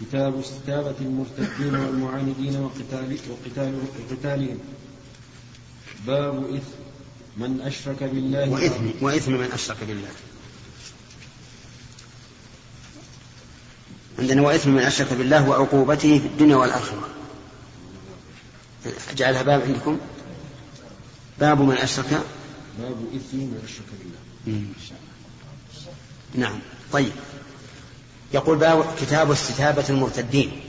كتاب استتابة المرتدين والمعاندين وقتال وقتال وقتالهم. باب إثم. من أشرك بالله وإثم. وإثم من أشرك بالله. عندنا وإثم من أشرك بالله وعقوبته في الدنيا والآخرة. أجعلها باب عندكم؟ باب من أشرك. باب إثم من أشرك بالله. نعم. طيب. يقول باب كتاب استتابة المرتدين.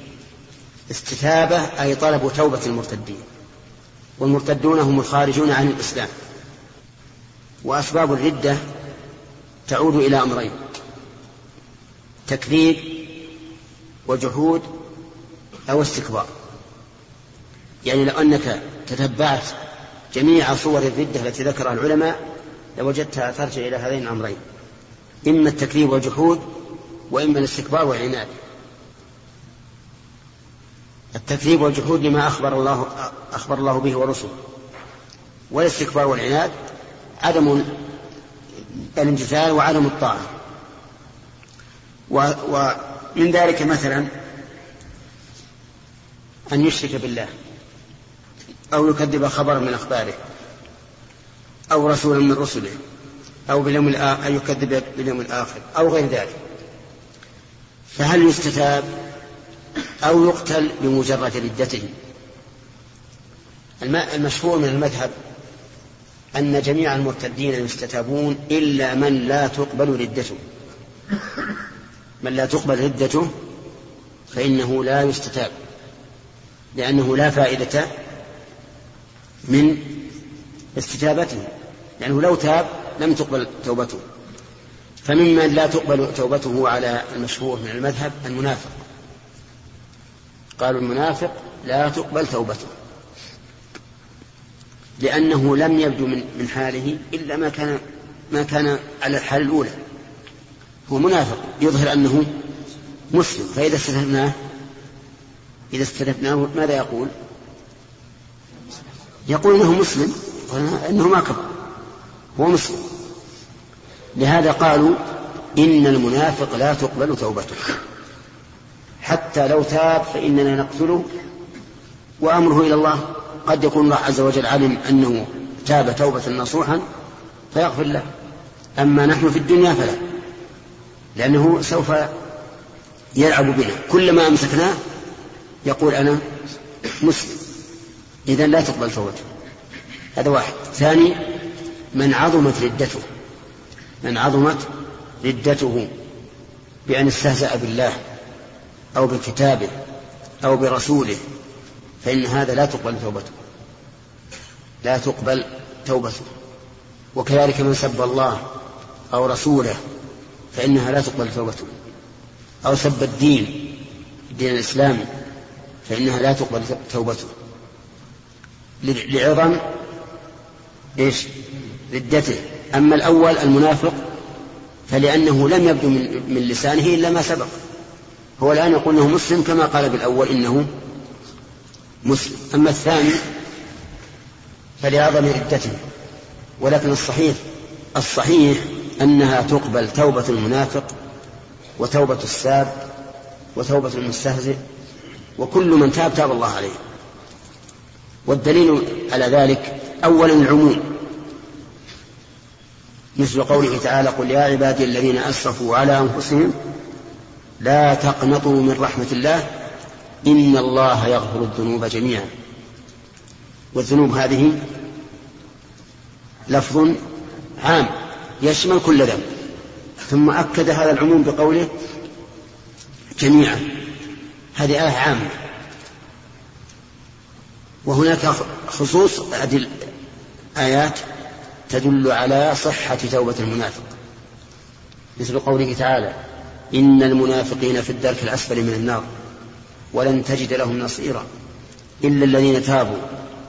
استتابة أي طلب توبة المرتدين. والمرتدون هم الخارجون عن الإسلام. وأسباب الردة تعود إلى أمرين تكذيب وجحود أو استكبار. يعني لو أنك تتبعت جميع صور الردة التي ذكرها العلماء لوجدتها ترجع إلى هذين الأمرين إما التكذيب والجحود وإما الاستكبار والعناد التكذيب والجحود لما أخبر الله أخبر الله به ورسله. والاستكبار والعناد عدم الامتثال وعدم الطاعة. ومن ذلك مثلا أن يشرك بالله. أو يكذب خبرا من أخباره. أو رسولا من رسله. أو باليوم الآخر أن يكذب باليوم الآخر. أو غير ذلك. فهل يستتاب أو يقتل بمجرد ردته؟ المشهور من المذهب أن جميع المرتدين يستتابون إلا من لا تقبل ردته. من لا تقبل ردته فإنه لا يستتاب لأنه لا فائدة من استتابته لأنه لو تاب لم تقبل توبته. فممن لا تقبل توبته على المشهور من المذهب المنافق. قالوا المنافق لا تقبل توبته لأنه لم يبدو من من حاله إلا ما كان ما كان على الحال الأولى. هو منافق يظهر أنه مسلم. فإذا استثناه إذا استثناه ماذا يقول؟ يقول إنه مسلم إنه ما كفر هو مسلم. لهذا قالوا إن المنافق لا تقبل توبته. حتى لو تاب فإننا نقتله وأمره إلى الله. قد يكون الله عز وجل علم أنه تاب توبة نصوحا فيغفر له. أما نحن في الدنيا فلا لأنه سوف يلعب بنا. كلما أمسكناه يقول أنا مسلم. إذا لا تقبل توبته. هذا واحد. ثاني من عظمت ردته. من عظمت ردته بأن استهزأ بالله أو بكتابه أو برسوله فإن هذا لا تقبل توبته. لا تقبل توبته. وكذلك من سب الله أو رسوله فإنها لا تقبل توبته. أو سب الدين الدين الإسلامي فإنها لا تقبل توبته. لعظم إيش؟ ردته. أما الأول المنافق فلأنه لم يبدو من, من لسانه إلا ما سبق. هو الآن يقول إنه مسلم كما قال بالأول إنه مسلم. أما الثاني فلعظم ردته ولكن الصحيح الصحيح أنها تقبل توبة المنافق وتوبة الساب وتوبة المستهزئ وكل من تاب تاب الله عليه. والدليل على ذلك أولا العموم. مثل قوله تعالى قل يا عبادي الذين أسرفوا على أنفسهم لا تقنطوا من رحمة الله إن الله يغفر الذنوب جميعا. والذنوب هذه لفظ عام يشمل كل ذنب ثم أكد هذا العموم بقوله جميعا. هذه آية عامة. وهناك خصوص أدل آيات تدل على صحة توبة المنافق. مثل قوله تعالى إن المنافقين في الدرك الأسفل من النار ولن تجد لهم نصيرا إلا الذين تابوا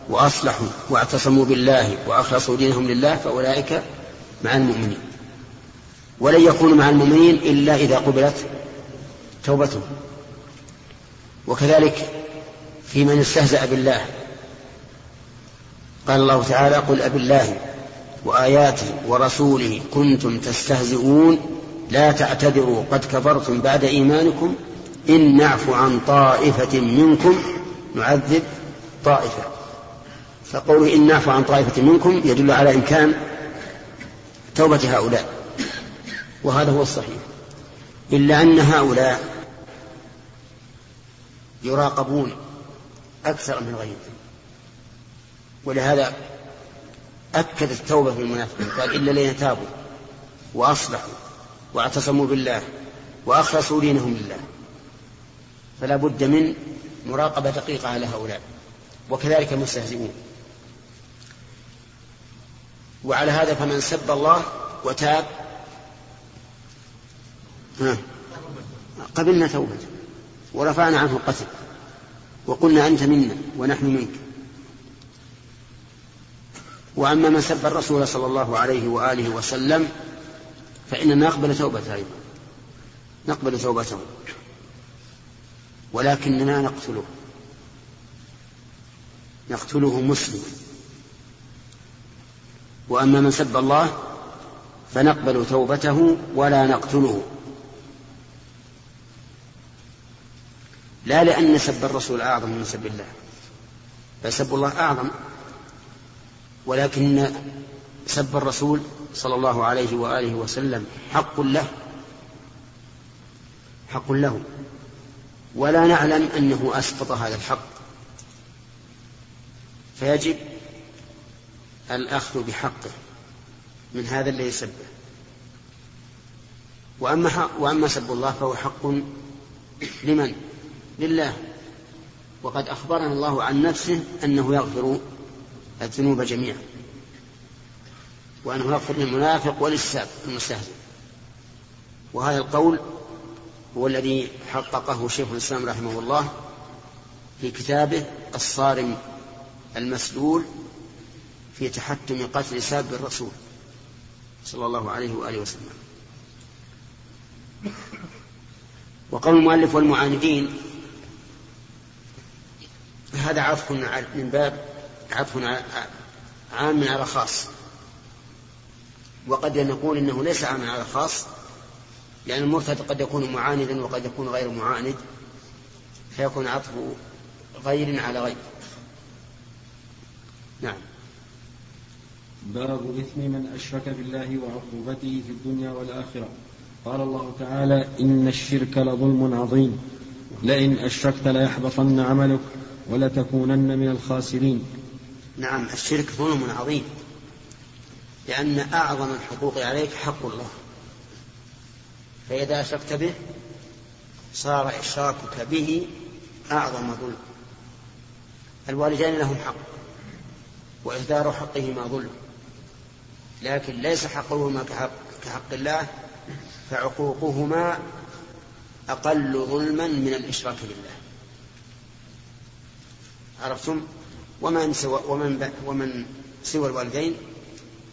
وأصلحوا واعتصموا بالله وأخلصوا دينهم لله فأولئك مع المؤمنين. ولن يكونوا مع المؤمنين إلا إذا قبلت توبتهم. وكذلك في من استهزأ بالله. قال الله تعالى قل أب الله وآياته ورسوله كنتم تستهزئون لا تعتذروا قد كفرتم بعد إيمانكم إن نعفو عن طائفة منكم نعذب طائفة. فقوله إن نعفو عن طائفة منكم يدل على إمكان توبة هؤلاء. وهذا هو الصحيح. إلا أن هؤلاء يراقبون أكثر من غيرهم. ولهذا أكد التوبة في المنافقين قال إلا الذين تابوا وأصلحوا واعتصموا بالله وأخلصوا دينهم لله فلا بد من مراقبة دقيقة على هؤلاء وكذلك المستهزئون. وعلى هذا فمن سب الله وتاب ها قبلنا توبته ورفعنا عنه القتل وقلنا أنت منا ونحن منك. وأما من سب الرسول صلى الله عليه وآله وسلم فإننا نقبل توبته أيضا. نقبل توبته. ولكننا نقتله. نقتله مسلما وأما من سب الله فنقبل توبته ولا نقتله. لا لأن سب الرسول أعظم من سب الله. بل سب الله أعظم. ولكن سب الرسول صلى الله عليه وآله وسلم حق له حق له. ولا نعلم أنه أسقط هذا الحق. فيجب الأخذ بحقه من هذا الذي سبه. وأما, وأما سب الله فهو حق لمن؟ لله. وقد أخبرنا الله عن نفسه أنه يغفر الذنوب جميعا. وأنه يغفر للمنافق وللساب المستهزئ. وهذا القول هو الذي حققه شيخ الإسلام رحمه الله في كتابه الصارم المسلول في تحتم قتل ساب الرسول صلى الله عليه وآله وسلم. وقول المؤلف والمعاندين هذا عطف من باب عطف عام على خاص. وقد نقول إنه ليس عاما على خاص لأن المرتد قد يكون معاندا وقد يكون غير معاند فيكون عطف غير على غير. نعم. باب إثم من أشرك بالله وعقوبته في الدنيا والآخرة. قال الله تعالى إن الشرك لظلم عظيم. لئن أشركت ليحبطن عملك ولتكونن من الخاسرين. نعم الشرك ظلم عظيم لأن أعظم الحقوق عليك حق الله. فإذا أشركت به صار إشراكك به أعظم ظلم. الوالدان لهم حق وإهدار حقهما ظلم لكن ليس حقهما كحق, الله فعقوقهما أقل ظلما من الإشراك بالله. عرفتم؟ ومن سوى ومن ومن سوى الوالدين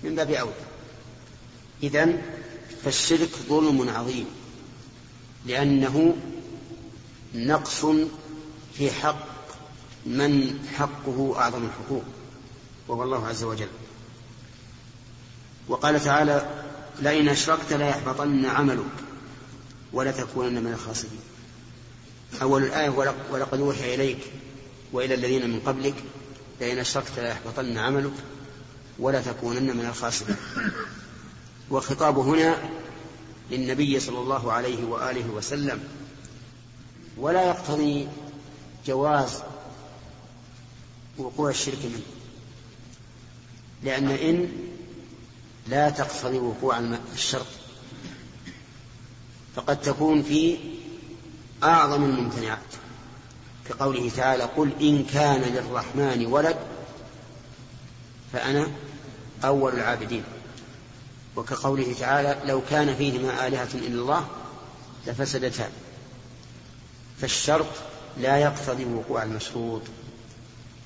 من باب أولى. إذن فالشرك ظلم عظيم لأنه نقص في حق من حقه أعظم الحقوق وهو الله عز وجل. وقال تعالى لئن أشركت ليحبطن عملك ولتكونن من الخاسرين. أول الآية ولقد أوحي إليك وإلى الذين من قبلك لئن أشركت ليحبطن عملك ولا تكونن من الخاسرين. والخطاب هنا للنبي صلى الله عليه وآله وسلم. ولا يقتضي جواز وقوع الشرك منه. لأن إن لا تقتضي وقوع الشرط. فقد تكون في أعظم الممتنعات. كقوله تعالى قل إن كان للرحمن ولد فأنا أول العابدين. وكقوله تعالى لو كان فيهما آلهة إلا الله لفسدتا. فالشرط لا يقتضي وقوع المشروط.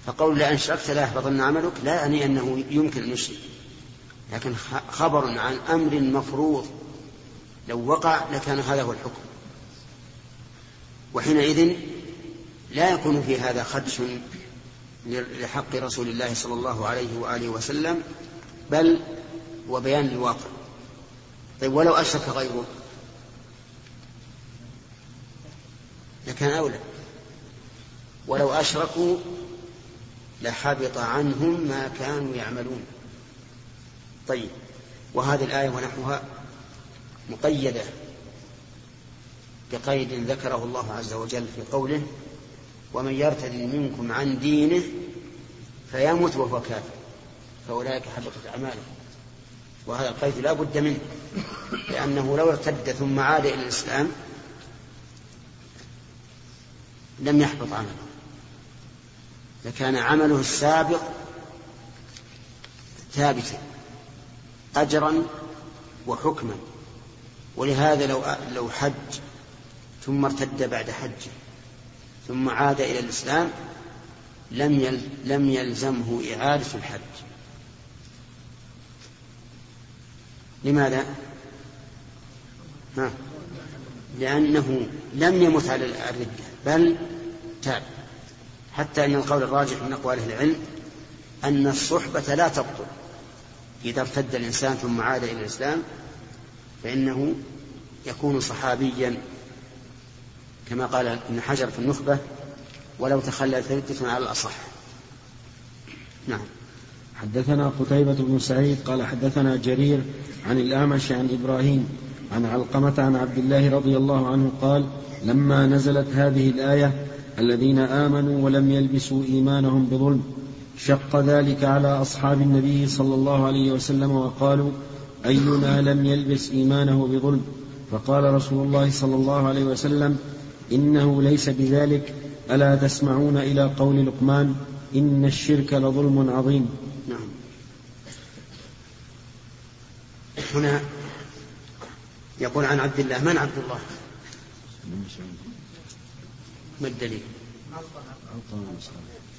فقول لأن شركت لا يحبطن عملك لا يعني أنه يمكن أن يشرك. لكن خبر عن أمر مفروض لو وقع لكان هذا هو الحكم. وحينئذ لا يكون في هذا خدش لحق رسول الله صلى الله عليه وآله وسلم بل وبيان للواقع. طيب ولو أشرك غيره. لكان أولى. ولو أشركوا لحبط عنهم ما كانوا يعملون. طيب وهذه الآية ونحوها مقيدة بقيد ذكره الله عز وجل في قوله ومن يرتد منكم عن دينه فيمت وهو كافر فأولئك حبطت أعمالهم. وهذا القيد لا بد منه لأنه لو ارتد ثم عاد إلى الإسلام لم يحبط عمله. لكان عمله السابق ثابتا أجرا وحكما. ولهذا لو لو حج ثم ارتد بعد حجه ثم عاد إلى الإسلام لم لم يلزمه إعادة الحج. لماذا؟ ها؟ لأنه لم يمت على الردة بل تاب. حتى أن القول الراجح من أقوال أهل العلم أن الصحبة لا تبطل. إذا ارتد الإنسان ثم عاد إلى الإسلام فإنه يكون صحابيا كما قال ابن حجر في النخبة ولو تخللت ردة على الأصح. نعم. حدثنا قتيبة بن سعيد قال حدثنا جرير عن الأعمش عن إبراهيم عن علقمة عن عبد الله رضي الله عنه قال لما نزلت هذه الآية الذين آمنوا ولم يلبسوا إيمانهم بظلم شق ذلك على أصحاب النبي صلى الله عليه وسلم وقالوا أينا لم يلبس إيمانه بظلم؟ فقال رسول الله صلى الله عليه وسلم إنه ليس بذلك. ألا تسمعون إلى قول لقمان إن الشرك لظلم عظيم. نعم. هنا يقول عن عبد الله من عبد الله؟ ما الدليل؟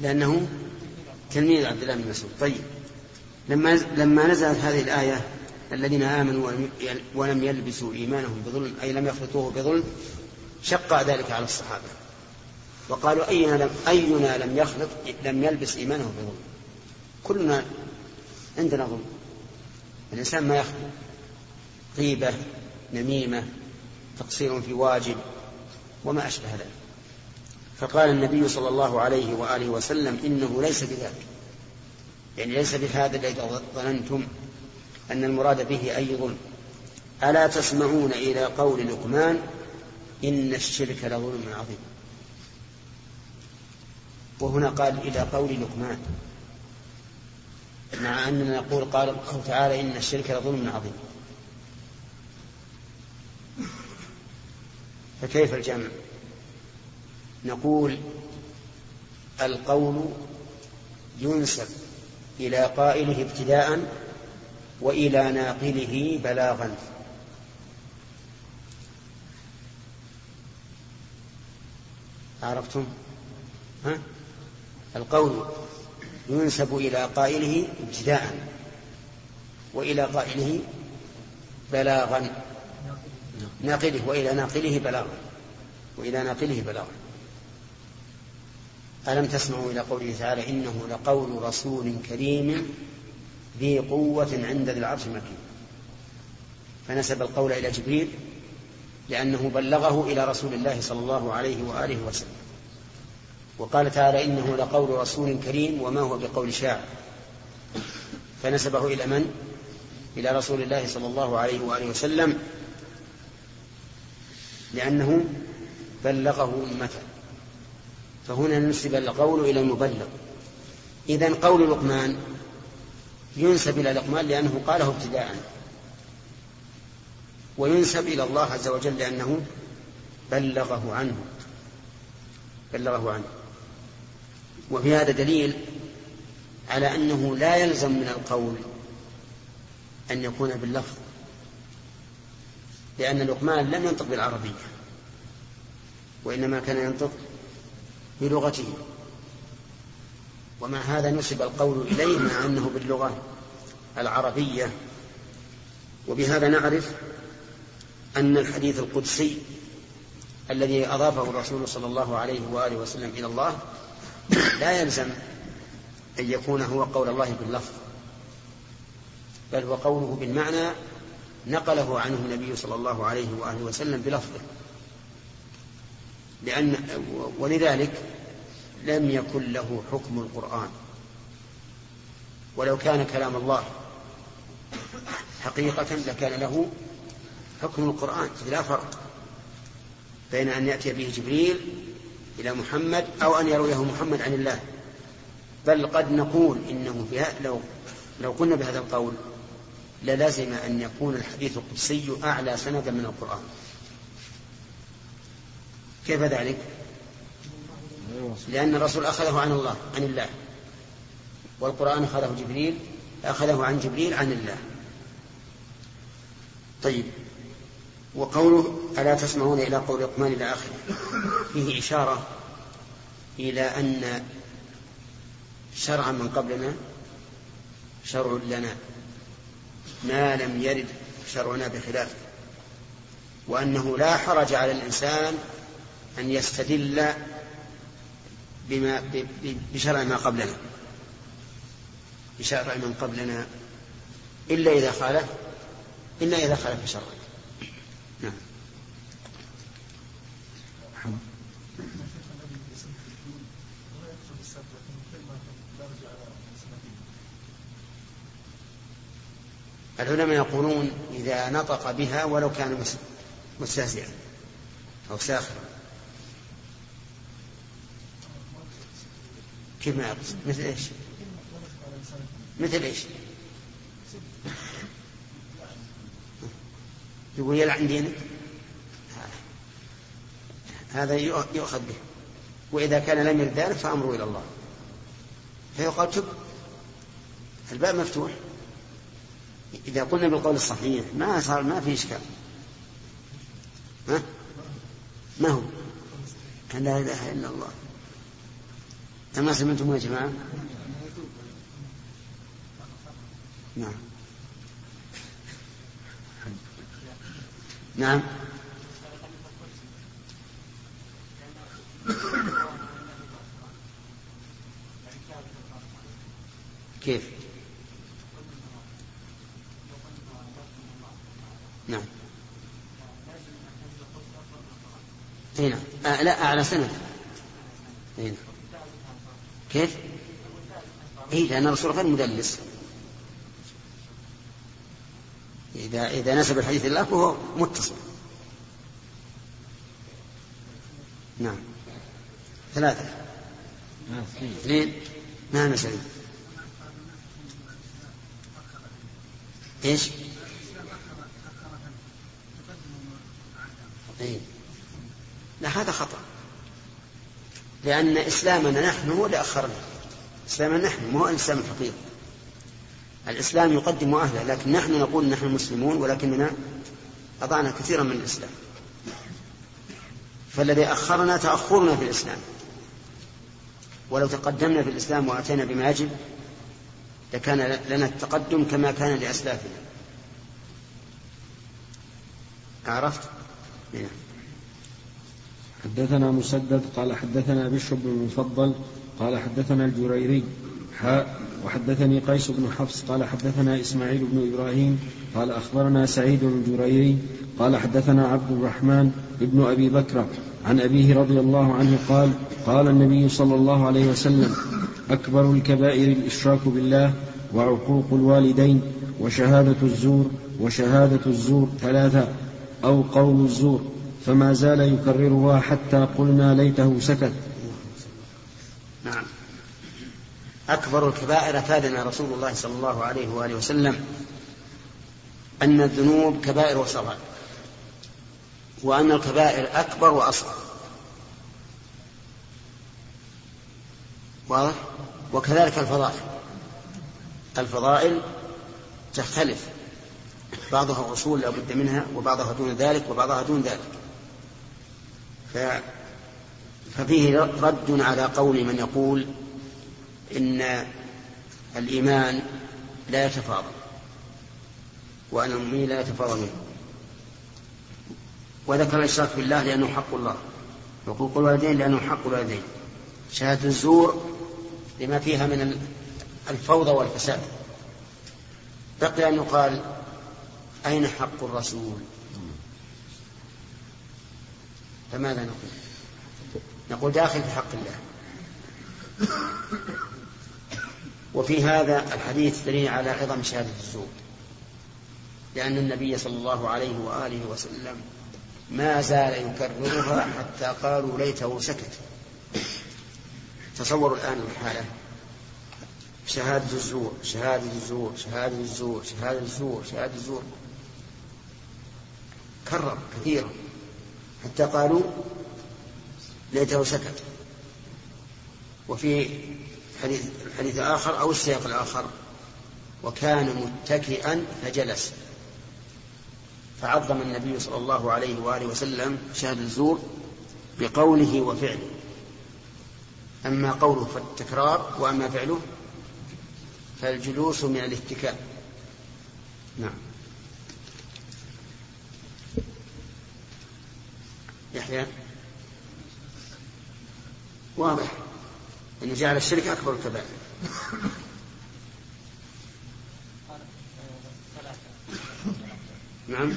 لأنه تلميذ عبد الله بن مسعود. طيب. لما لما نزلت هذه الآية الذين آمنوا ولم يلبسوا إيمانهم بظلم أي لم يخلطوه بظلم شق ذلك على الصحابة. وقالوا أينا لم, أينا لم يخلط لم يلبس إيمانه بظلم. كلنا عندنا ظلم. الإنسان ما يخلط غيبة نميمة تقصير في واجب وما أشبه ذلك. فقال النبي صلى الله عليه وآله وسلم إنه ليس بذلك. يعني ليس بهذا الذي ظننتم أن المراد به أي ظلم. ألا تسمعون إلى قول لقمان إن الشرك لظلم عظيم. وهنا قال إلى قول لقمان مع أننا نقول قال الله تعالى إن الشرك لظلم عظيم. فكيف الجمع؟ نقول القول ينسب إلى قائله ابتداء وإلى ناقله بلاغا. عرفتم؟ ها؟ القول ينسب إلى قائله ابتداء وإلى قائله بلاغا. ناقله وإلى ناقله بلاغا. وإلى ناقله بلاغا. ألم تسمعوا إلى قوله تعالى إنه لقول رسول كريم ذي قوة عند ذي العرش مكين فنسب القول إلى جبريل لأنه بلغه إلى رسول الله صلى الله عليه وآله وسلم. وقال تعالى إنه لقول رسول كريم وما هو بقول شاعر. فنسبه إلى من؟ إلى رسول الله صلى الله عليه وآله وسلم. لأنه بلغه أمته. فهنا نسب القول إلى المبلغ. إذا قول لقمان ينسب إلى لقمان لأنه قاله ابتداء. وينسب إلى الله عز وجل لأنه بلغه عنه بلغه عنه. وفي هذا دليل على أنه لا يلزم من القول أن يكون باللفظ لأن لقمان لم ينطق بالعربية وإنما كان ينطق بلغته. ومع هذا نسب القول إليه مع أنه باللغة العربية. وبهذا نعرف أن الحديث القدسي الذي أضافه الرسول صلى الله عليه وآله وسلم إلى الله لا يلزم أن يكون هو قول الله باللفظ بل هو قوله بالمعنى نقله عنه النبي صلى الله عليه وآله وسلم بلفظه. لأن ولذلك لم يكن له حكم القرآن. ولو كان كلام الله حقيقة لكان له حكم القرآن لا فرق بين أن يأتي به جبريل إلى محمد أو أن يرويه محمد عن الله. بل قد نقول إنه في لو لو قلنا بهذا القول للازم أن يكون الحديث القدسي أعلى سندا من القرآن. كيف ذلك؟ لأن الرسول أخذه عن الله عن الله. والقرآن أخذه جبريل أخذه عن جبريل عن الله. طيب. وقوله ألا تسمعون إلى قول لقمان إلى آخره؟ فيه إشارة إلى أن شرعا من قبلنا شرع لنا ما لم يرد شرعنا بخلافه وأنه لا حرج على الإنسان أن يستدل بما بشرع ما قبلنا بشرع من قبلنا إلا إذا خالف إلا إذا خالف شرعا العلماء يقولون إذا نطق بها ولو كان مستهزئا أو ساخرا. كيف ما يقصد مثل إيش؟ مثل إيش؟ يقول يلعن دينك؟ هذا يؤخذ به. وإذا كان لم يرد ذلك فأمره إلى الله. فيقال تب. الباب مفتوح. إذا قلنا بالقول الصحيح ما صار ما في إشكال. ها؟ ما هو؟ لا إله إلا الله. أما سمعتم يا جماعة؟ نعم. نعم. كيف نعم هنا نعم. آه لا أعلى سنة هنا نعم. كيف؟ إيه لأن الرسول غير مدلس إذا إذا نسب الحديث لله فهو متصل نعم ثلاثة اثنين نعم يا إيش؟ إيه؟ لا هذا خطأ. لأن إسلامنا نحن هو اللي أخرنا. إسلامنا نحن مو الإسلام الحقيقي الإسلام يقدم أهله لكن نحن نقول نحن مسلمون ولكننا أضعنا كثيرا من الإسلام. فالذي أخرنا تأخرنا في الإسلام. ولو تقدمنا في الإسلام وأتينا بما يجب لكان لنا التقدم كما كان لأسلافنا. عرفت؟ نعم حدثنا مسدد قال حدثنا بشر بن المفضل قال حدثنا الجريري حاء وحدثني قيس بن حفص قال حدثنا إسماعيل بن إبراهيم قال أخبرنا سعيد الجريري قال حدثنا عبد الرحمن بن أبي بكر عن أبيه رضي الله عنه قال قال النبي صلى الله عليه وسلم أكبر الكبائر الإشراك بالله وعقوق الوالدين وشهادة الزور وشهادة الزور ثلاثة أو قول الزور. فما زال يكررها حتى قلنا ليته سكت. نعم. أكبر الكبائر أفادنا رسول الله صلى الله عليه وآله وسلم أن الذنوب كبائر وصغائر وأن الكبائر أكبر وأصغر. واضح؟ وكذلك الفضائل. الفضائل تختلف. بعضها أصول لا بد منها وبعضها دون ذلك وبعضها دون ذلك. ف ففيه رد على قول من يقول إن الإيمان لا يتفاضل وأن المؤمنين لا يتفاضل منه. وذكر الإشراك بالله لأنه حق الله. حقوق الوالدين لأنه حق الوالدين. شهادة الزور لما فيها من الفوضى والفساد. بقي أن يقال أين حق الرسول؟ فماذا نقول؟ نقول داخل في حق الله. وفي هذا الحديث دليل على عظم شهادة الزور. لأن النبي صلى الله عليه وآله وسلم ما زال يكررها حتى قالوا ليته سكت. تصوروا الآن الحالة. شهادة الزور شهادة الزور شهادة الزور شهادة الزور شهادة الزور. كرر كثيرا. حتى قالوا ليته سكت. وفي حديث الحديث الآخر أو السياق الآخر وكان متكئا فجلس. فعظم النبي صلى الله عليه وآله وسلم شهادة الزور بقوله وفعله. أما قوله فالتكرار وأما فعله فالجلوس من الاتكاء. نعم. يحيى. واضح أن جعل الشرك أكبر الكبائر. نعم.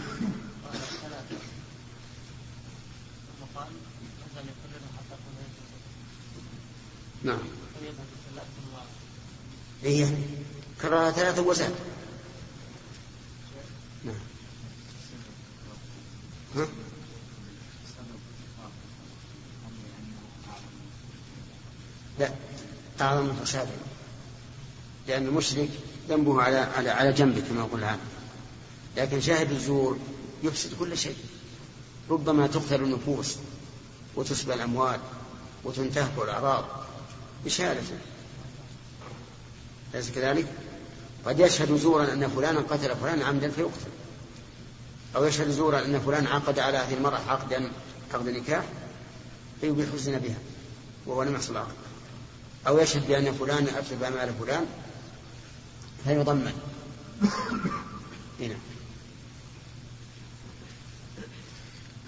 نعم. هي كررها ثلاثة وزاد نعم. ها؟ لا أعظم فسادا لأن المشرك ذنبه على على على جنبه كما يقول العام لكن شاهد الزور يفسد كل شيء. ربما تقتل النفوس وتسبى الأموال وتنتهك الأعراض بشهادته أليس كذلك؟ قد يشهد زورا أن فلانا قتل فلانا عمدا فيقتل. أو يشهد زورا أن فلان عقد على هذه المرأة عقدا عقد نكاح فيبيح الزنا بها وهو لم يحصل عقد. أو يشهد بأن فلان أفسد أمال فلان فيضمن. هنا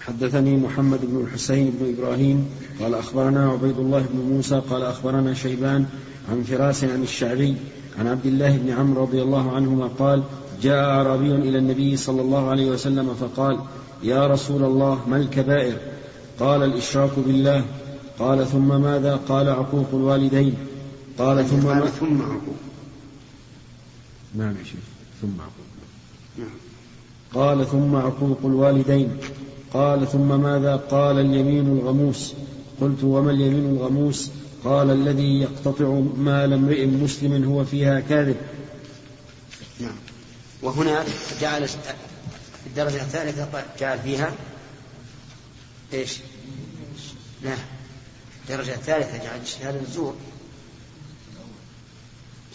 حدثني محمد بن الحسين بن إبراهيم قال أخبرنا عبيد الله بن موسى قال أخبرنا شيبان عن فراس عن الشعبي عن عبد الله بن عمرو رضي الله عنهما قال جاء أعرابي إلى النبي صلى الله عليه وسلم فقال يا رسول الله ما الكبائر؟ قال الإشراك بالله. قال ثم ماذا قال عقوق الوالدين؟ قال ثم قال ثم عقوق. نعم يا شيخ ثم عقوق. نعم. قال ثم عقوق الوالدين. قال ثم ماذا قال اليمين الغموس؟ قلت وما اليمين الغموس؟ قال الذي يقتطع مال امرئ مسلم هو فيها كاذب. نعم. وهنا جعل الدرجة الثالثة جعل فيها إيش؟ لا الدرجة الثالثة جعل شهادة الزور.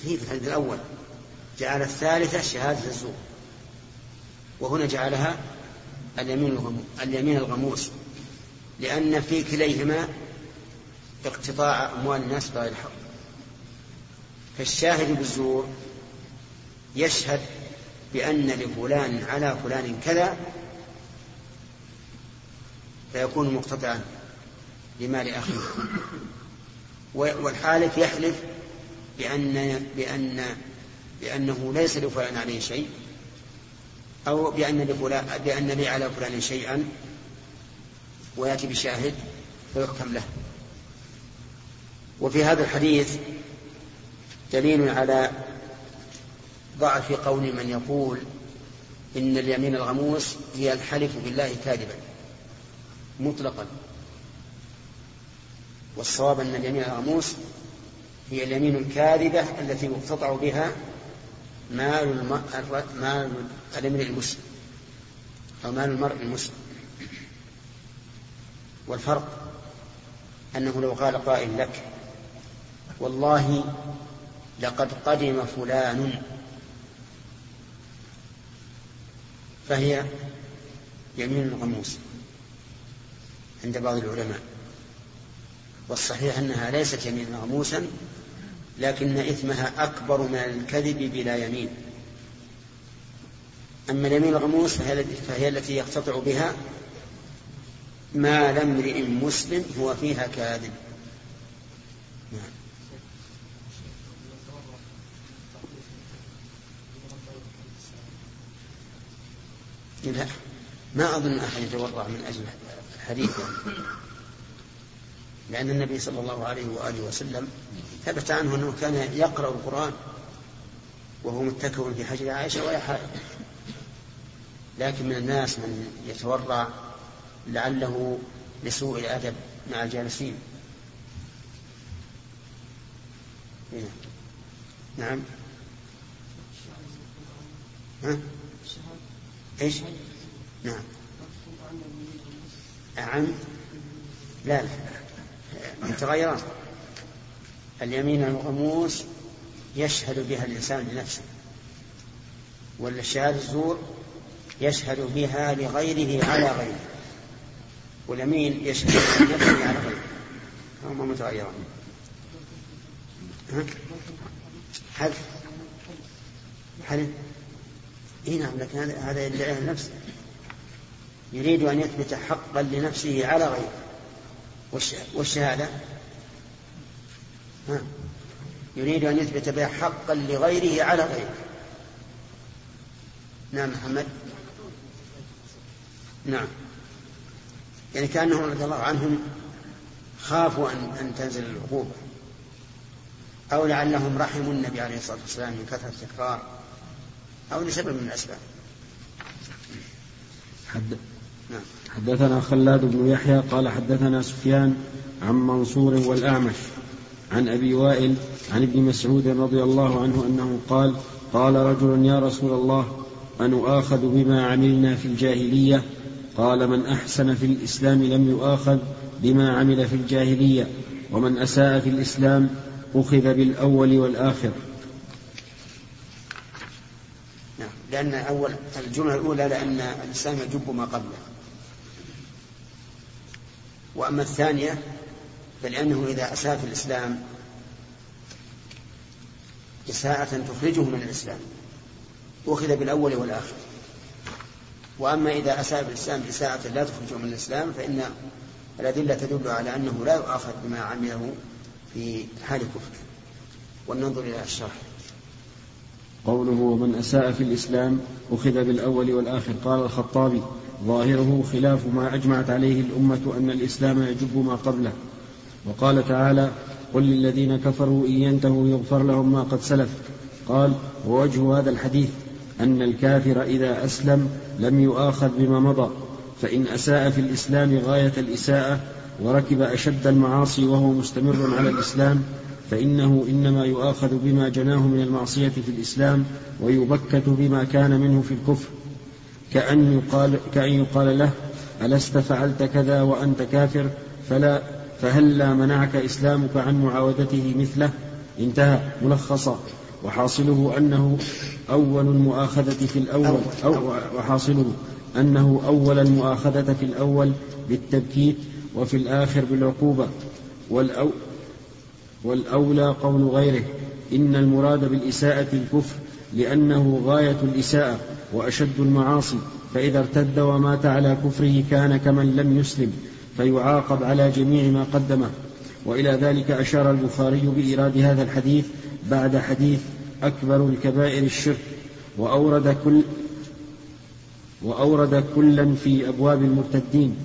هي في الحديث الأول. جعل الثالثة شهادة الزور. وهنا جعلها اليمين الغموس, اليمين الغموس. لأن في كليهما اقتطاع أموال الناس بغير حق فالشاهد بالزور يشهد بأن لفلان على فلان كذا فيكون مقتطعا. لمال أخيه. والحالف يحلف بأن بأن بأنه ليس لفلان عليه شيء أو بأن بأن لي على فلان شيئا ويأتي بشاهد فيحكم له. وفي هذا الحديث دليل على ضعف قول من يقول إن اليمين الغموس هي الحلف بالله كاذبا مطلقا. والصواب أن اليمين الغموس هي اليمين الكاذبة التي يقتطع بها مال مال الامرئ المسلم أو مال المرء المسلم. والفرق أنه لو قال قائل لك والله لقد قدم فلان. فهي يمين غموس عند بعض العلماء. والصحيح أنها ليست يمينا غموسا لكن إثمها أكبر من الكذب بلا يمين أما اليمين الغموس فهي, التي يقتطع بها مال امرئ مسلم هو فيها كاذب نعم. لا ما أظن أحد يتورع من أجل الحديث يعني. لأن النبي صلى الله عليه وآله وسلم ثبت عنه أنه كان يقرأ القرآن وهو متكئ في حجر عائشة ولا حائل لكن من الناس من يتورع لعله لسوء الأدب مع الجالسين إيه. نعم ها؟ إيش؟ نعم عن لا لا متغيران اليمين الغموس يشهد بها الإنسان لنفسه والشهادة الزور يشهد بها لغيره على غيره واليمين يشهد لنفسه على غيره. هما متغيران. حذف حذف إي نعم لكن هذا يدعيه لنفسه. يريد أن يثبت حقا لنفسه على غيره. والشهادة؟ ها. يريد أن يثبت بها حقا لغيره على غيره. نعم محمد. نعم. يعني كأنهم رضي الله عنهم خافوا أن أن تنزل العقوبة. أو لعلهم رحموا النبي عليه الصلاة والسلام من كثرة التكرار. أو لسبب من الأسباب. حد... نعم. حدثنا خلاد بن يحيى قال حدثنا سفيان عن منصور والأعمش عن أبي وائل عن ابن مسعود رضي الله عنه أنه قال قال رجل يا رسول الله أنؤاخذ بما عملنا في الجاهلية؟ قال من أحسن في الإسلام لم يؤاخذ بما عمل في الجاهلية ومن أساء في الإسلام أخذ بالأول والآخر. لأن أول الجملة الأولى لأن الإسلام يجب ما قبله. وأما الثانية فلأنه إذا أساء في الإسلام إساءة تخرجه من الإسلام أخذ بالأول والآخر. وأما إذا أساء في الإسلام إساءة لا تخرجه من الإسلام فإن الأدلة تدل على أنه لا يؤاخذ بما عمله في حال كفر ولننظر إلى الشرح. قوله ومن أساء في الإسلام أخذ بالأول والآخر. قال الخطابي ظاهره خلاف ما أجمعت عليه الأمة أن الإسلام يجب ما قبله. وقال تعالى قل للذين كفروا إن ينتهوا يغفر لهم ما قد سلف قال ووجه هذا الحديث أن الكافر إذا أسلم لم يؤاخذ بما مضى فإن أساء في الإسلام غاية الإساءة وركب أشد المعاصي وهو مستمر على الإسلام فإنه إنما يؤاخذ بما جناه من المعصية في الإسلام ويبكت بما كان منه في الكفر كأن يقال, كأن يقال له ألست فعلت كذا وأنت كافر؟ فلا. فهلا منعك إسلامك عن معاودته مثله؟ انتهى. ملخصا وحاصله أنه أول المؤاخذة في الأول أو وحاصله أنه أول المؤاخذة في الأول بالتبكيت وفي الآخر بالعقوبة. والأو والأولى قول غيره إن المراد بالإساءة الكفر لأنه غاية الإساءة وأشد المعاصي فإذا ارتد ومات على كفره كان كمن لم يسلم فيعاقب على جميع ما قدمه. وإلى ذلك أشار البخاري بإيراد هذا الحديث بعد حديث أكبر الكبائر الشرك وأورد كل وأورد كلا في أبواب المرتدين.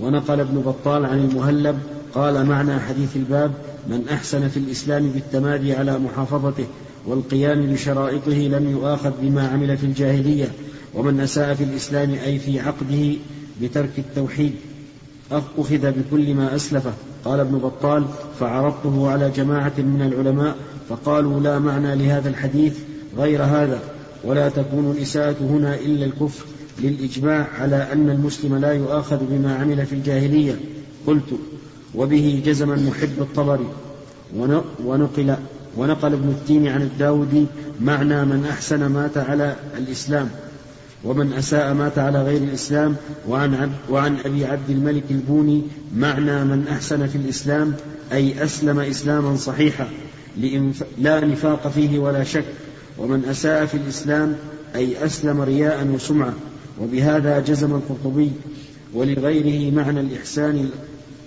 ونقل ابن بطال عن المهلب قال معنى حديث الباب من أحسن في الإسلام بالتمادي على محافظته. والقيام بشرائطه لم يؤاخذ بما عمل في الجاهلية ومن أساء في الإسلام أي في عقده بترك التوحيد. أخذ بكل ما أسلفه. قال ابن بطال فعرضته على جماعة من العلماء فقالوا لا معنى لهذا الحديث غير هذا ولا تكون الإساءة هنا إلا الكفر للإجماع على أن المسلم لا يؤاخذ بما عمل في الجاهلية. قلت وبه جزم المحب الطبري. ونقل ونقل ابن التين عن الداودي معنى من أحسن مات على الإسلام ومن أساء مات على غير الإسلام وعن, عبد وعن أبي عبد الملك البوني معنى من أحسن في الإسلام أي أسلم إسلاما صحيحا لا نفاق فيه ولا شك ومن أساء في الإسلام أي أسلم رياء وسمعة وبهذا جزم القرطبي ولغيره معنى الإحسان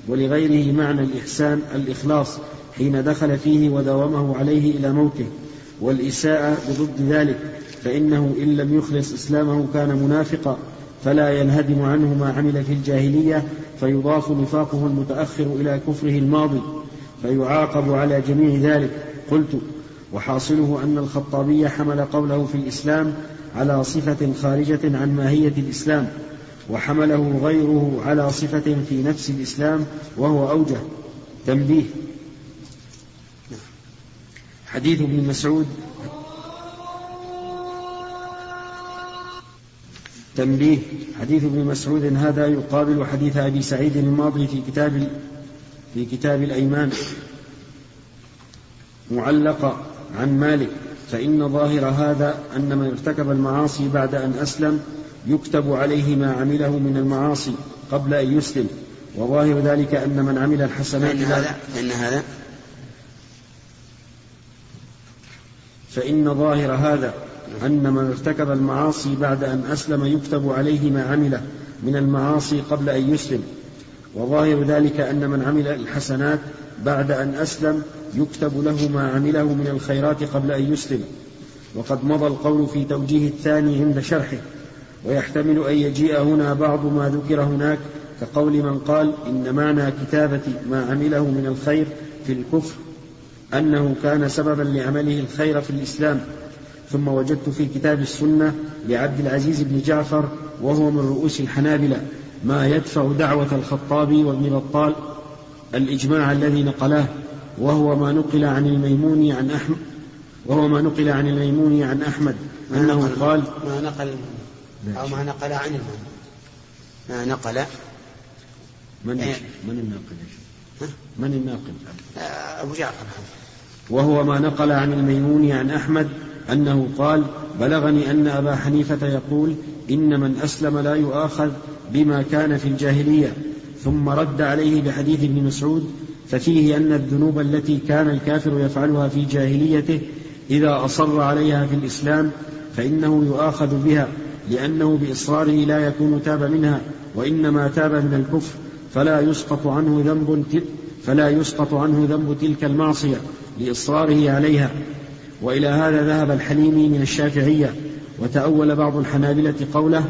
ولغيره معنى الإحسان الإخلاص. حين دخل فيه وداومه عليه إلى موته والإساءة بضد ذلك فإنه إن لم يخلص إسلامه كان منافقا فلا ينهدم عنه ما عمل في الجاهلية فيضاف نفاقه المتأخر إلى كفره الماضي فيعاقب على جميع ذلك. قلت وحاصله أن الخطابي حمل قوله في الإسلام على صفة خارجة عن ماهية الإسلام وحمله غيره على صفة في نفس الإسلام وهو أوجه تنبيه. حديث ابن مسعود. تنبيه. حديث ابن مسعود هذا يقابل حديث أبي سعيد الماضي في كتاب في كتاب الأيمان. معلق عن مالك. فإن ظاهر هذا أن من ارتكب المعاصي بعد أن أسلم يكتب عليه ما عمله من المعاصي قبل أن يسلم. وظاهر ذلك أن من عمل الحسنات فإن هذا فإن هذا فإن ظاهر هذا أن من ارتكب المعاصي بعد أن أسلم يكتب عليه ما عمله من المعاصي قبل أن يسلم. وظاهر ذلك أن من عمل الحسنات بعد أن أسلم يكتب له ما عمله من الخيرات قبل أن يسلم. وقد مضى القول في توجيه الثاني عند شرحه. ويحتمل أن يجيء هنا بعض ما ذكر هناك كقول من قال إن معنى كتابة ما عمله من الخير في الكفر أنه كان سببا لعمله الخير في الإسلام ثم وجدت في كتاب السنة لعبد العزيز بن جعفر وهو من رؤوس الحنابلة ما يدفع دعوة الخطابي وابن بطال الإجماع الذي نقلاه وهو ما نقل عن الميمون عن أحمد وهو ما نقل عن الميمون عن أحمد أنه قال ما نقل أو ما نقل عن الميمون ما نقل من إيه؟ من الناقل من الناقل؟ آه، أبو جعفر. وهو ما نقل عن الميمون عن أحمد أنه قال بلغني أن أبا حنيفة يقول إن من أسلم لا يؤاخذ بما كان في الجاهلية ثم رد عليه بحديث ابن مسعود ففيه أن الذنوب التي كان الكافر يفعلها في جاهليته إذا أصر عليها في الإسلام فإنه يؤاخذ بها لأنه بإصراره لا يكون تاب منها وإنما تاب من الكفر فلا يسقط عنه ذنب فلا يسقط عنه ذنب تلك المعصية. لإصراره عليها. وإلى هذا ذهب الحليمي من الشافعية وتأول بعض الحنابلة قوله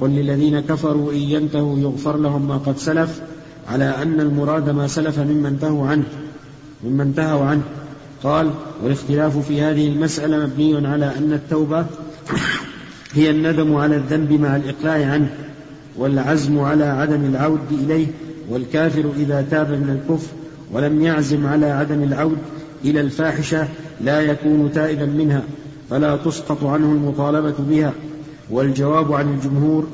قل للذين كفروا إن ينتهوا يغفر لهم ما قد سلف على أن المراد ما سلف ممن انتهوا عنه ممن انتهوا عنه. قال والاختلاف في هذه المسألة مبني على أن التوبة هي الندم على الذنب مع الإقلاع عنه والعزم على عدم العود إليه والكافر إذا تاب من الكفر ولم يعزم على عدم العود إلى الفاحشة لا يكون تائبا منها فلا تسقط عنه المطالبة بها. والجواب عن الجمهور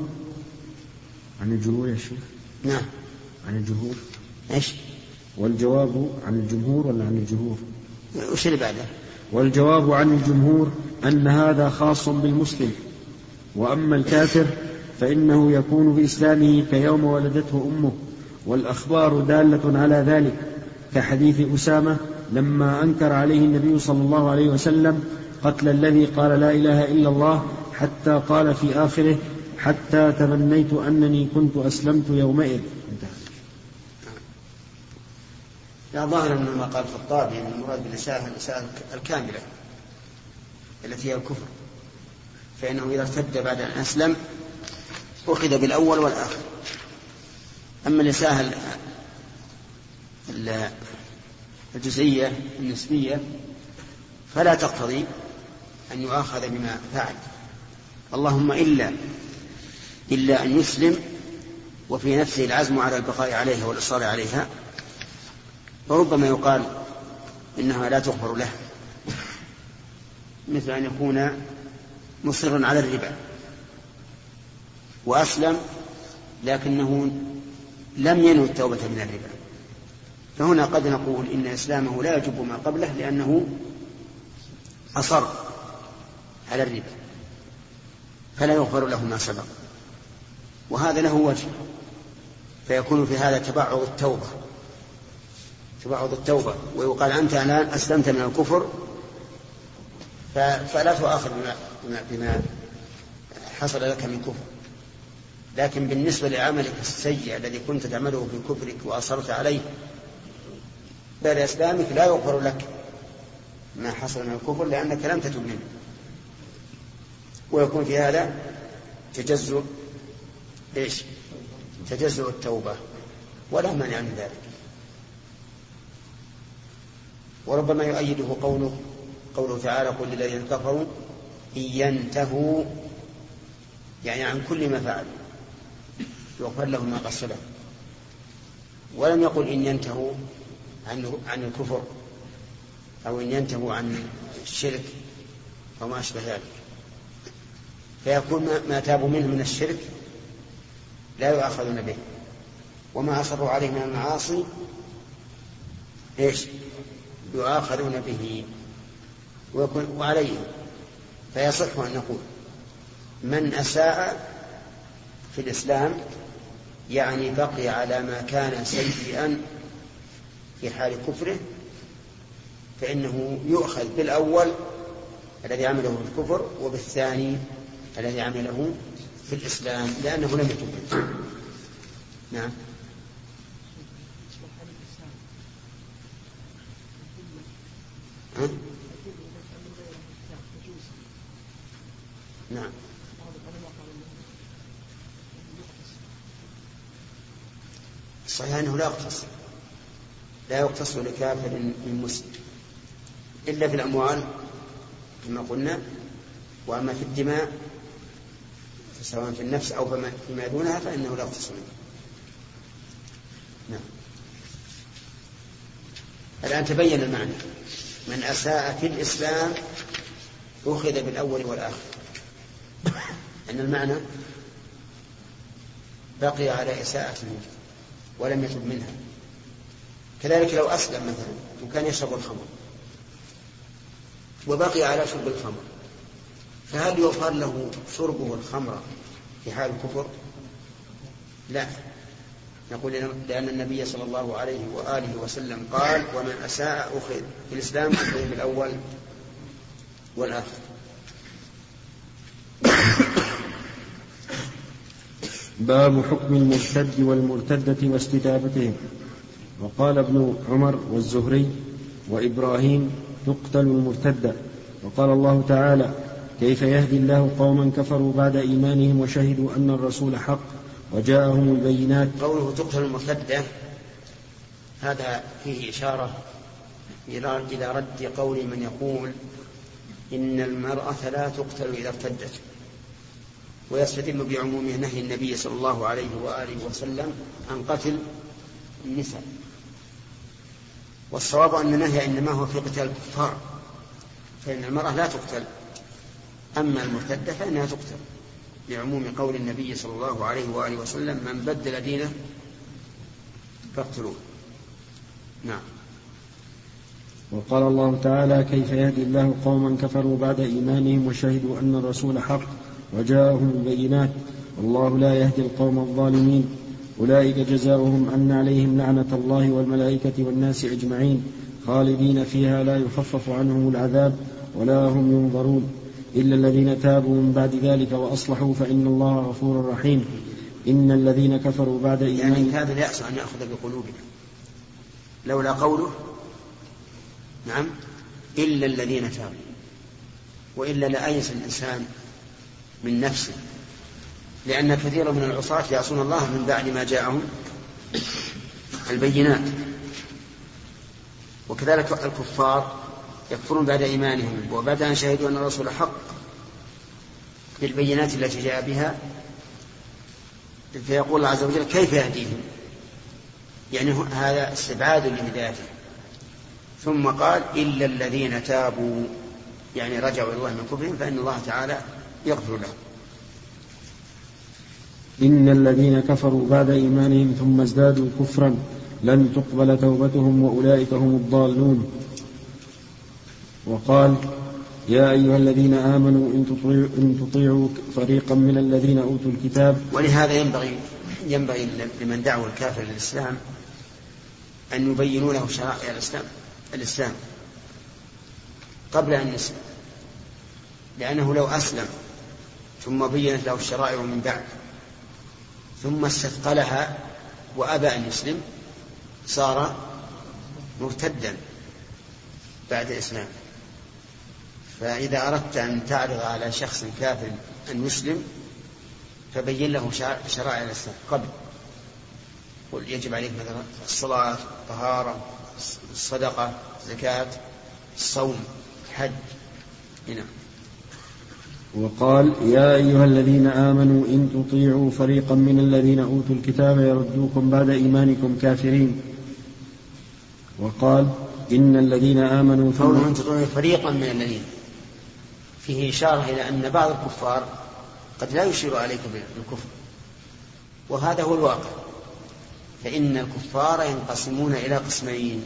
عن الجمهور يا شيخ؟ نعم. عن الجمهور. إيش؟ والجواب عن الجمهور ولا عن الجمهور؟ وش اللي بعده؟ والجواب عن الجمهور أن هذا خاص بالمسلم. وأما الكافر فإنه يكون بإسلامه كيوم ولدته أمه. والأخبار دالة على ذلك كحديث أسامة لما أنكر عليه النبي صلى الله عليه وسلم قتل الذي قال لا إله إلا الله حتى قال في آخره حتى تمنيت أنني كنت أسلمت يومئذ. لا ظاهر من ما قال الخطابي يعني المراد بالإساءة الإساءة الكاملة التي هي الكفر. فإنه إذا ارتد بعد أن أسلم أخذ بالأول والآخر. أما الإساءة الجزئية النسبية فلا تقتضي أن يؤاخذ بما فعل. اللهم إلا إلا أن يسلم وفي نفسه العزم على البقاء عليها والإصرار عليها. فربما يقال إنها لا تغفر له مثل أن يكون مصرا على الربا وأسلم لكنه لم ينو التوبة من الربا. فهنا قد نقول إن إسلامه لا يجب ما قبله لأنه أصر على الربا فلا يغفر له ما سبق. وهذا له وجه فيكون في هذا تبعض التوبة تبعض التوبة. ويقال أنت الآن أسلمت من الكفر فلا تؤاخذ بما, بما, حصل لك من كفر. لكن بالنسبة لعملك السيء الذي كنت تعمله في كفرك وأصرت عليه بعد إسلامك لا يغفر لك ما حصل من الكفر لأنك لم تتب منه ويكون في هذا تجزؤ إيش؟ تجزئ التوبة. ولا مانع من ذلك. وربما يؤيده قوله قوله تعالى قل للذين كفروا إن ينتهوا يعني عن كل ما فعلوا. يغفر لهم ما قد ولم يقل إن ينتهوا عن عن الكفر أو إن ينتهوا عن الشرك أو ما أشبه ذلك. فيكون ما تابوا منه من الشرك لا يؤاخذون به. وما أصروا عليه من المعاصي إيش؟ يؤاخذون به وعليه. فيصح أن نقول من أساء في الإسلام يعني بقي على ما كان سيئا في حال كفره فإنه يؤخذ بالأول الذي عمله في الكفر وبالثاني الذي عمله في الإسلام لأنه لم يتوب نعم. ها؟ نعم. صحيح أنه لا يقتص لا يقتص لكافر من مسلم إلا في الأموال كما قلنا وأما في الدماء سواء في النفس أو فيما دونها فإنه لا يقتص منه. نعم. الآن تبين المعنى. من أساء في الإسلام أخذ بالأول والآخر. أن المعنى بقي على إساءته ولم يتب منها. كذلك لو أسلم مثلا وكان يشرب الخمر وبقي على شرب الخمر فهل يغفر له شربه الخمر في حال الكفر؟ لا. نقول لأن النبي صلى الله عليه وآله وسلم قال ومن أساء أخذ في الإسلام أخذ بالأول والآخر. باب حكم المرتد والمرتدة واستتابتهم. وقال ابن عمر والزهري وإبراهيم تقتل المرتدة. وقال الله تعالى كيف يهدي الله قوما كفروا بعد إيمانهم وشهدوا أن الرسول حق وجاءهم البينات. قوله تقتل المرتدة هذا فيه إشارة إلى رد قول من يقول إن المرأة لا تقتل إذا ارتدت ويستدل بعموم نهي النبي صلى الله عليه وآله وسلم عن قتل النساء. والصواب أن النهي إنما هو في قتال الكفار فإن المرأة لا تقتل. أما المرتدة فإنها تقتل لعموم قول النبي صلى الله عليه وآله وسلم من بدل دينه فاقتلوه. نعم. وقال الله تعالى كيف يهدي الله قوما كفروا بعد إيمانهم وشهدوا أن الرسول حق وجاءهم البينات والله لا يهدي القوم الظالمين. أولئك جزاؤهم أن عليهم لعنة الله والملائكة والناس أجمعين خالدين فيها لا يخفف عنهم العذاب ولا هم ينظرون. إلا الذين تابوا من بعد ذلك وأصلحوا فإن الله غفور رحيم. إن الذين كفروا بعد إيمان يعني هذا يأس أن يأخذ بقلوبنا لولا قوله نعم إلا الذين تابوا. وإلا لأيس الإنسان من نفسه. لأن كثيرا من العصاة يعصون الله من بعد ما جاءهم البينات. وكذلك الكفار يكفرون بعد إيمانهم وبعد أن شهدوا أن الرسول حق بالبينات التي جاء بها فيقول الله عز وجل كيف يهديهم؟ يعني هذا استبعاد لهدايته. ثم قال إلا الذين تابوا يعني رجعوا إلى الله من كفرهم فإن الله تعالى يغفر لهم. إن الذين كفروا بعد إيمانهم ثم ازدادوا كفرا لن تقبل توبتهم وأولئك هم الضالون. وقال يا أيها الذين آمنوا إن تطيعوا, إن تطيعوا فريقا من الذين أوتوا الكتاب. ولهذا ينبغي ينبغي لمن دعوا الكافر للإسلام أن يبينوا له شرائع الإسلام الإسلام قبل أن يسلم لأنه لو أسلم ثم بينت له الشرائع من بعد. ثم استثقلها وأبى أن يسلم صار مرتدا بعد إسلامه فإذا أردت أن تعرض على شخص كافر أن يسلم فبين له شرائع الإسلام قبل قل يجب عليك مثلا الصلاة الطهارة الصدقة الزكاة الصوم الحج. هنا. وقال يا أيها الذين آمنوا إن تطيعوا فريقا من الذين أوتوا الكتاب يردوكم بعد إيمانكم كافرين. وقال إن الذين آمنوا قوله أن تطيعوا فريقا من الذين. فيه إشارة إلى أن بعض الكفار قد لا يشير عليك بالكفر. وهذا هو الواقع. فإن الكفار ينقسمون إلى قسمين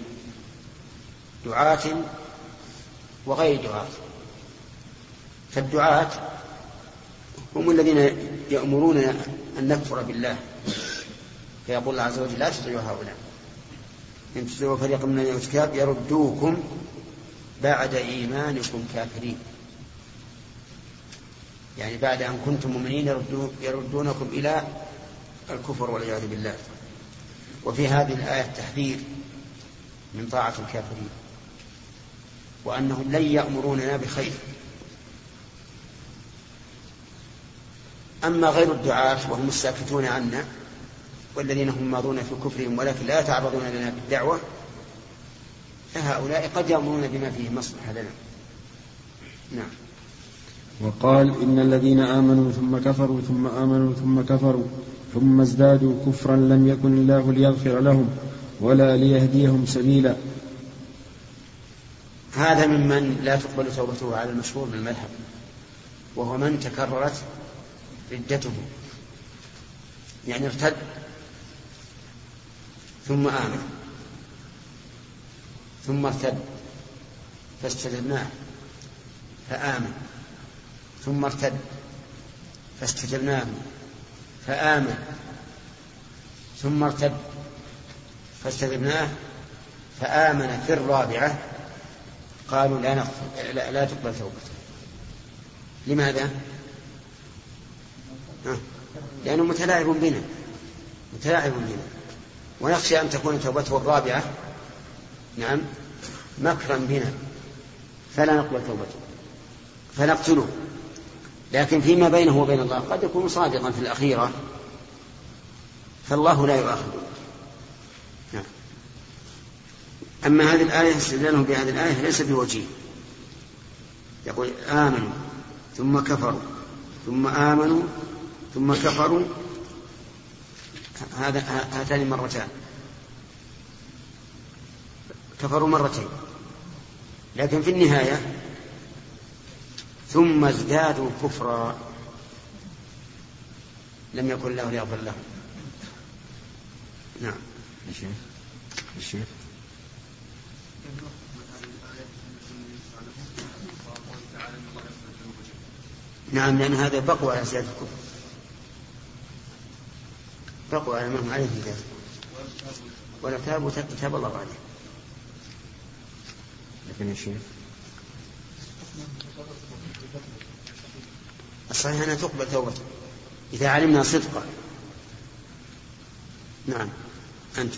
دعاة وغير دعاة. فالدعاة هم الذين يأمرون أن نكفر بالله. فيقول الله عز وجل لا تطيعوا هؤلاء. إن تطيعوا فريقا من الكتاب يردوكم بعد إيمانكم كافرين. يعني بعد أن كنتم مؤمنين يردونكم إلى الكفر والعياذ بالله. وفي هذه الآية تحذير من طاعة الكافرين. وأنهم لن يأمروننا بخير. أما غير الدعاة وهم الساكتون عنا والذين هم ماضون في كفرهم ولكن لا يتعرضون لنا بالدعوة فهؤلاء قد يأمرون بما فيه مصلحة لنا. نعم. وقال إن الذين آمنوا ثم كفروا ثم آمنوا ثم كفروا ثم ازدادوا كفرا لم يكن الله ليغفر لهم ولا ليهديهم سبيلا. هذا ممن لا تقبل توبته على المشهور بالمذهب وهو من تكررت ردته يعني ارتد. ثم آمن. ثم ارتد. فاستجبناه. فآمن. ثم ارتد. فاستجبناه. فآمن. ثم ارتد. فاستجبناه. فآمن في الرابعة. قالوا لا لا, لا تقبل توبته. لماذا؟ لأنه متلاعب بنا متلاعب بنا. ونخشى أن تكون توبته الرابعة نعم مكرا بنا. فلا نقبل توبته فنقتله لكن فيما بينه وبين الله قد يكون صادقا في الأخيرة فالله لا يؤاخذه. نعم. أما هذه الآية استدلالهم بهذه الآية ليس بوجيه. يقول آمنوا ثم كفروا ثم آمنوا ثم كفروا. هذا هاتان مرتان. كفروا مرتين. لكن في النهاية ثم ازدادوا كفرا. لم يكن الله ليغفر لهم. نعم. الشيخ الشيخ نعم لأن هذا بقوا على زيادة الكفر. بقوا على ما هم عليه في ذلك ولا تابوا تاب الله عليه لكن يا شيخ. الصحيح أنها تقبل توبته إذا علمنا صدقا. نعم. أنت.